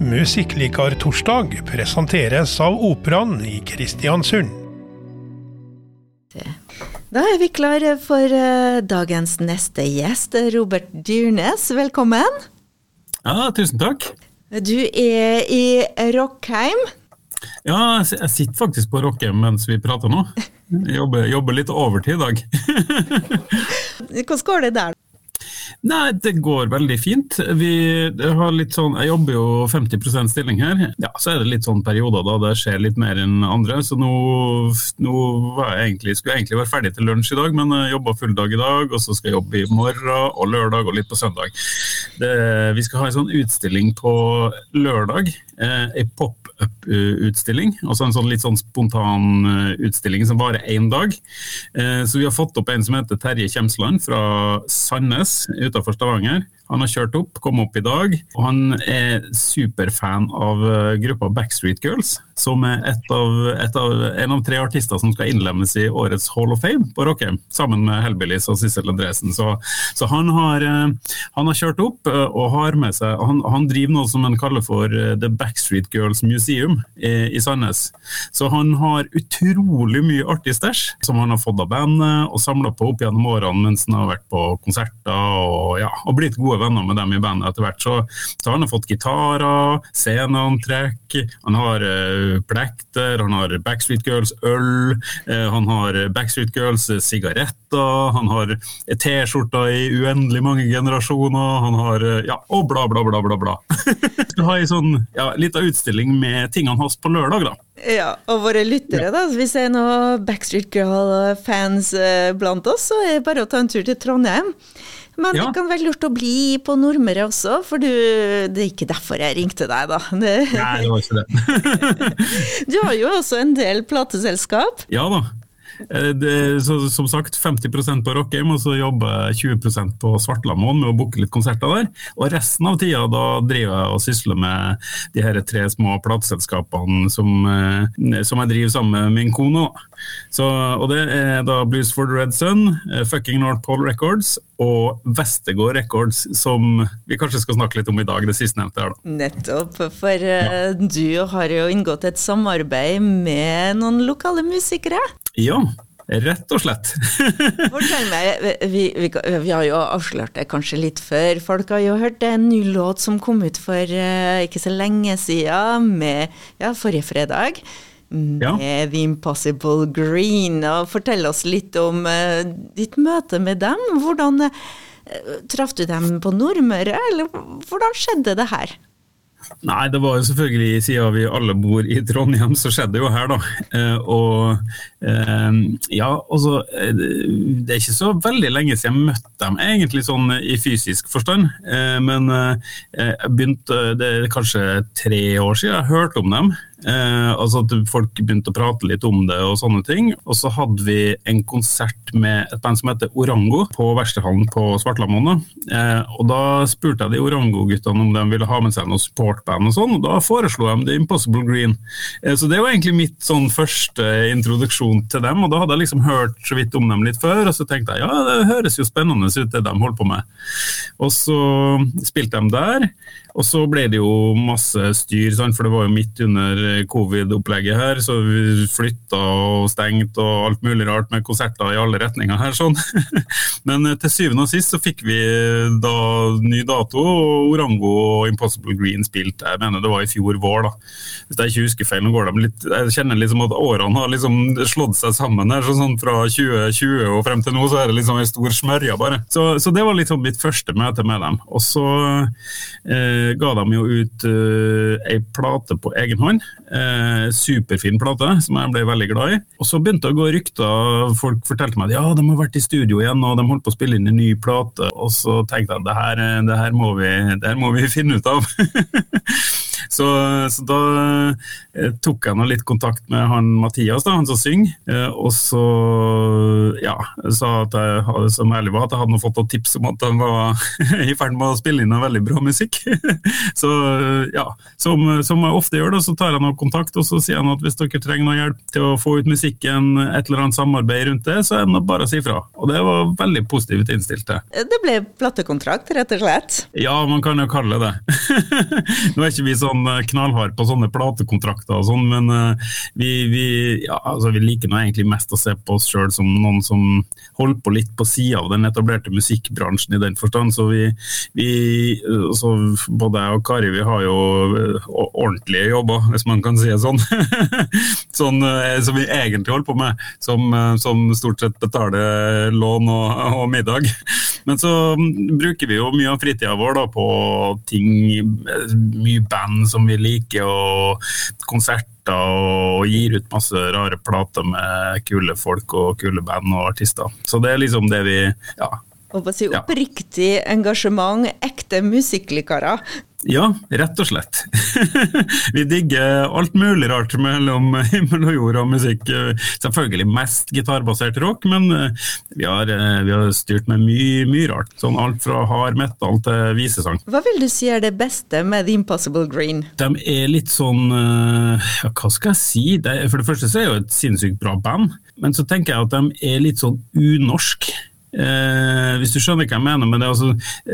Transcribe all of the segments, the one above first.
Musikklikartorsdag presenteres av Operaen i Kristiansund. Da er vi klare for eh, dagens neste gjest, Robert Dyrnes. Velkommen. Ja, tusen takk. Du er i Rockheim. Ja, jeg jeg sitter faktisk på Rockheim mens vi prater nå. Jeg jobber, jobber litt overtid i dag. Hvordan går det der? Nei, det går veldig fint. Vi har litt sånn, Jeg jobber jo 50% stilling her. Ja, Så er det litt sånn perioder da det skjer litt mer enn andre. Så nå, nå jeg egentlig, skulle jeg egentlig være ferdig til lunsj i dag, men jeg jobba full dag i dag. Og så skal jeg jobbe i morgen og lørdag og litt på søndag. Det, vi skal ha en sånn utstilling på lørdag. Eh, ei pop-up-utstilling. Altså en sånn litt sånn spontan eh, utstilling som varer én dag. Eh, så vi har fått opp en som heter Terje Kjemsland fra Sandnes utenfor Stavanger. Han har kjørt opp, kom opp i dag. og Han er superfan av eh, gruppa Backstreet Girls, som er et av, et av, en av tre artister som skal innlemmes i årets Hall of Fame på Rockheim, sammen med Hellbillies og Sissel Andresen. Så, så han, har, eh, han, har, kjørt opp eh, og har med seg Han, han driver noe som han kaller for The Backstreet Girls Museum i, i Sandnes. Så han har utrolig mye artig stæsj som han har fått av bandet og samla på opp gjennom årene mens han har vært på konserter og, ja, og blitt gode venner med dem i bandet etter hvert. Så, så han fått gitarer, sceneantrekk, han har uh, plekter, han har Backstreet Girls øl, uh, han har Backstreet Girls uh, sigaretter, han har T-skjorter i uendelig mange generasjoner, han har ja, og bla, bla, bla, bla. bla. du har ei sånn ja, lita utstilling med tingene hans på lørdag, da. Ja, og våre lyttere, da. Hvis det er noen Backstreet Girl-fans blant oss, så er det bare å ta en tur til Trondheim. Men ja. det kan være lurt å bli på Nordmøre også, for du, det er ikke derfor jeg ringte deg, da. Det... Nei, det var ikke det. du har jo også en del plateselskap. Ja da. Eh, det, så, som sagt 50% på Rockheim, og så jobber jeg 20% på Svartlamoen med å booke litt konserter der. Og resten av tida da driver jeg og sysler med de her tre små plateselskapene som, eh, som, jeg driver sammen med min kone. Så, og det er da Blues for the Red Sun, eh, Fucking North Pole Records og Vestegård Records, som vi kanskje skal snakke litt om i dag, det sistnevnte her, da. Nettopp, for ja. du har jo inngått et samarbeid med noen lokale musikere? Ja, Rett og slett. Fortell meg, vi, vi, vi, har jo avslørt det kanskje litt før. Folk har jo hørt en ny låt som kom ut for uh, ikke så lenge siden, med ja, forrige fredag. Med ja. The Impossible Green. Og fortell oss litt om uh, ditt møte med dem. Hvordan uh, Traff du dem på Nordmøre, eller hvordan skjedde det her? Nei, det var jo selvfølgelig siden vi alle bor i Trondheim, så skjedde det jo her, da. Eh, og eh, ja, altså Det er ikke så veldig lenge siden jeg møtte dem, egentlig sånn i fysisk forstand. Eh, men eh, jeg begynte, det er kanskje tre år siden jeg hørte om dem. Eh, altså at Folk begynte å prate litt om det og sånne ting. Og så hadde vi en konsert med et band som heter Orango på Verkstedhallen på Svartlamoen. Eh, og da spurte jeg de Orango-guttene om de ville ha med seg noe supportband og sånn, og da foreslo de The Impossible Green. Eh, så det var egentlig mitt sånn første introduksjon til dem, og da hadde jeg liksom hørt så vidt om dem litt før, og så tenkte jeg ja, det høres jo spennende ut det de holder på med. Og så spilte de der. Og så ble det jo masse styr, for det var jo midt under covid-opplegget her, så vi flytta og stengt og alt mulig rart med konserter i alle retninger her. sånn. Men eh, til syvende og sist så fikk vi da ny dato, og Orango og Impossible Green spilte. Jeg mener det var i fjor vår, da. Hvis jeg ikke husker feil. nå går de litt, Jeg kjenner liksom at årene har liksom slått seg sammen her. så sånn Fra 2020 og frem til nå så er det liksom en stor smørja, bare. Så, så det var liksom mitt første møte med dem. Og så eh, ga de jo ut eh, ei plate på egen hånd. Uh, superfin plate, som jeg ble veldig glad i. Og så begynte det å gå rykter, folk fortalte meg at ja, de har vært i studio igjen og de holdt på å spille inn en ny plate. Og så tenkte jeg her, det her, må, vi, må vi finne ut av. Så, så, da eh, tok jeg nå litt kontakt med han Mathias, da, han som synger, eh, og så ja, sa at jeg som ærlig var at jeg hadde fått noen tips om at han var i ferd med å spille inn noe veldig bra musikk. så ja, som, som, jeg ofte gjør, da, så tar jeg noe kontakt og så sier han at hvis dere trenger noe hjelp til å få ut musikken, et eller annet samarbeid rundt det, så er det bare å si fra. Og det var veldig positivt innstilt til. Det ble platekontrakt, rett og slett? Ja, man kan jo kalle det. Nå er ikke vi sånn sånn knallhard på sånne platekontrakter og sånn, men uh, vi, vi, ja, altså, vi, liker nå egentlig mest å se på oss sjøl som noen som holder på litt på sida av den etablerte musikkbransjen i den forstand. Så vi, vi så både jeg og Kari vi har jo ordentlige jobber, hvis man kan si det sånn. sånn som vi egentlig holder på med, som, som stort sett betaler lån og, og middag. Men så bruker vi jo mye av fritida vår da, på ting, mye band som vi liker, og konserter og gir ut masse rare plater med kule folk og kule band og artister. Så det er liksom det vi ja, si oppriktig engasjement, ekte musikklikere. Ja, rett og slett. vi digger alt mulig rart mellom himmel og jord og musikk. Selvfølgelig mest gitarbasert rock, men eh, vi har, eh, vi har styrt med mye, mye rart. Sånn alt fra hard metal til visesang. Hva vil du si er det beste med The Impossible Green? De er litt sånn eh, ja, Hva skal jeg si? for det første så er det jo et sinnssykt bra band, men så tenker jeg at de er litt sånn unorsk. Eh, hvis du skjønner hva jeg mener med det. Altså,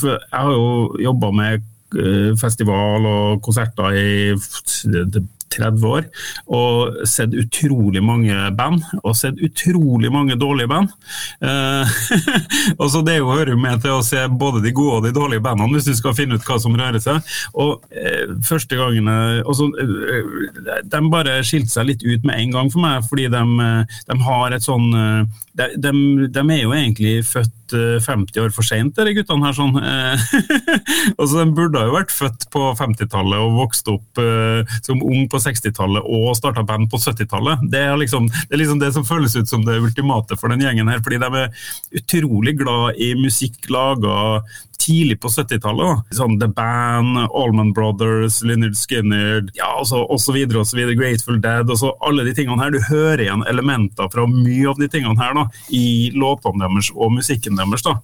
for jeg har jo jobba med eh, festival og konserter i 30 år og sett utrolig mange band, og sett utrolig mange dårlige band. Eh, og så Det hører jo med til å se både de gode og de dårlige bandene, hvis du skal finne ut hva som rører seg. Og eh, første gangene eh, De bare skilte seg litt ut med en gang for meg, fordi de, de har et sånn de, de, de, er jo egentlig født 50 år for seint, de guttene her. sånn. altså, de burde jo vært født på 50-tallet og vokst opp uh, som ung på 60-tallet og starta band på 70-tallet. Det, liksom, det er liksom det som føles ut som det ultimate for den gjengen her. fordi de er utrolig glad i musikk laga tidlig på 70-tallet. Sånn The Band, Allman Brothers, Lynyrd Skynyrd ja, altså, så videre, Grateful Dead. og så Alle de tingene her. Du hører igjen elementer fra mye av de tingene her da, i låtene deres og musikken deres. da.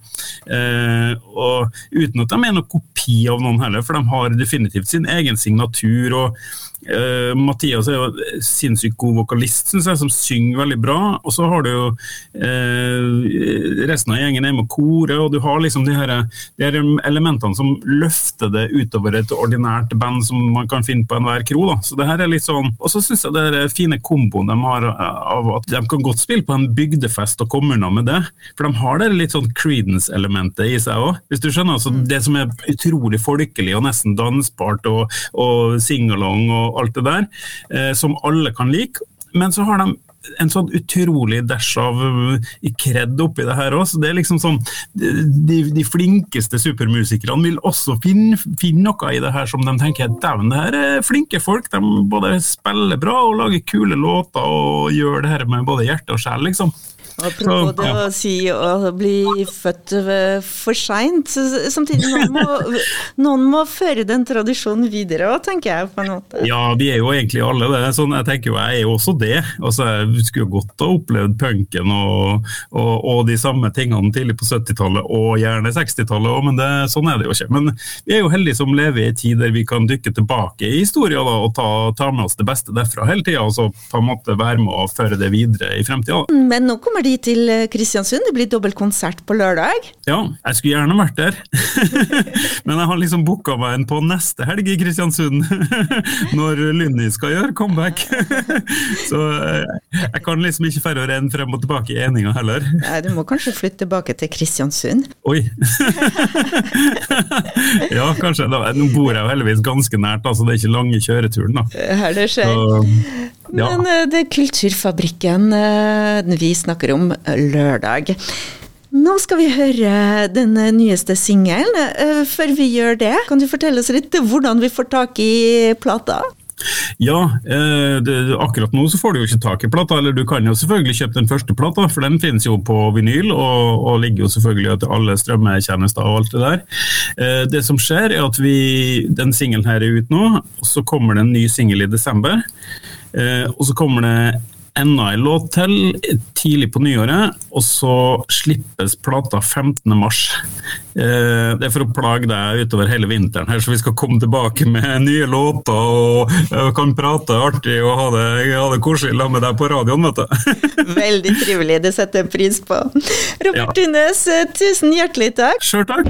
Eh, og Uten at de er noen kopi av noen heller, for de har definitivt sin egen signatur. og Uh, Mathias er jo sinnssykt god vokalist, synes jeg, som synger veldig bra. Og så har du jo uh, resten av gjengen er med koret, og du har liksom de her, de her elementene som løfter det utover et ordinært band som man kan finne på enhver kro. da. Så det her er litt sånn, Og så syns jeg det er fine komboen de har av at de kan godt spille på en bygdefest og komme unna med det. For de har det litt sånn Creedence-elementet i seg òg. Hvis du skjønner, altså Det som er utrolig folkelig og nesten dansbart og, og singalong og alt det der, eh, som alle kan like. Men så har de en sånn utrolig dash av uh, kred oppi det her òg. Det er liksom sånn de, de, flinkeste supermusikerne vil også finne, finne, noe i det her som de tenker dæven, det her er flinke folk. De både spiller bra og lager kule låter og gjør det her med både hjerte og sjel, liksom. Apropos det å si å bli født for seint. Samtidig noen må, noen må føre den tradisjonen videre òg, tenker jeg på en måte. Ja, vi er jo egentlig alle det. Sånn, jeg tenker jo jeg er jo også det. Altså, jeg skulle godt ha opplevd punken og, og, og, de samme tingene tidlig på 70-tallet og gjerne 60-tallet òg, men det, sånn er det jo ikke. Men vi er jo heldige som lever i en tid der vi kan dykke tilbake i historien da, og ta, ta, med oss det beste derfra hele tida, og så på en måte være med og føre det videre i fremtida. Men nå kommer de de til eh, Kristiansund. Det blir dobbeltkonsert på lørdag. Ja, jeg skulle gjerne vært der. Men jeg har liksom booka meg en på neste helg i Kristiansund. Når Lynni skal gjøre comeback. Så eh, jeg kan liksom ikke færre å renne frem og tilbake i eninga heller. Nei, du må kanskje flytte tilbake til Kristiansund? Oi. ja, kanskje. Nå bor jeg jo heldigvis ganske nært, så det er ikke lange kjøreturen. da. Her det skjer. Så, ja. Men eh, det er Kulturfabrikken vi snakker om lørdag. Nå skal vi høre den nyeste singelen. Eh, før vi gjør det, kan du fortelle oss litt hvordan vi får tak i plata? Ja, eh, det, akkurat nå så får du jo ikke tak i plata, eller du kan jo selvfølgelig kjøpe den første plata, for den finnes jo på vinyl, og, og ligger jo selvfølgelig til alle strømmetjenester og alt det der. Eh, det som skjer, er at vi, den singelen her er ute nå, og så kommer det en ny singel i desember. Og så kommer det enda en låt til tidlig på nyåret, og så slippes plata 15. mars. Eh, det er for å plage deg utover hele vinteren, her, så vi skal komme tilbake med nye låter og, kan prate artig og ha det, ha det koselig sammen med deg på radioen, vet du. Veldig trivelig, det setter jeg pris på. Robert ja. Tunes, tusen hjertelig takk. Sjøl takk.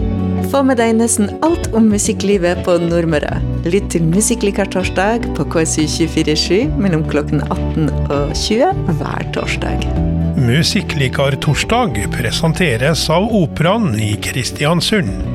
Få med deg nesten alt om musikklivet på Nordmøre. Lytt til Musikklikar torsdag på KSU247 mellom klokken 18 og 20 hver torsdag. Musikklikar torsdag presenteres av Operaen i Kristiansund.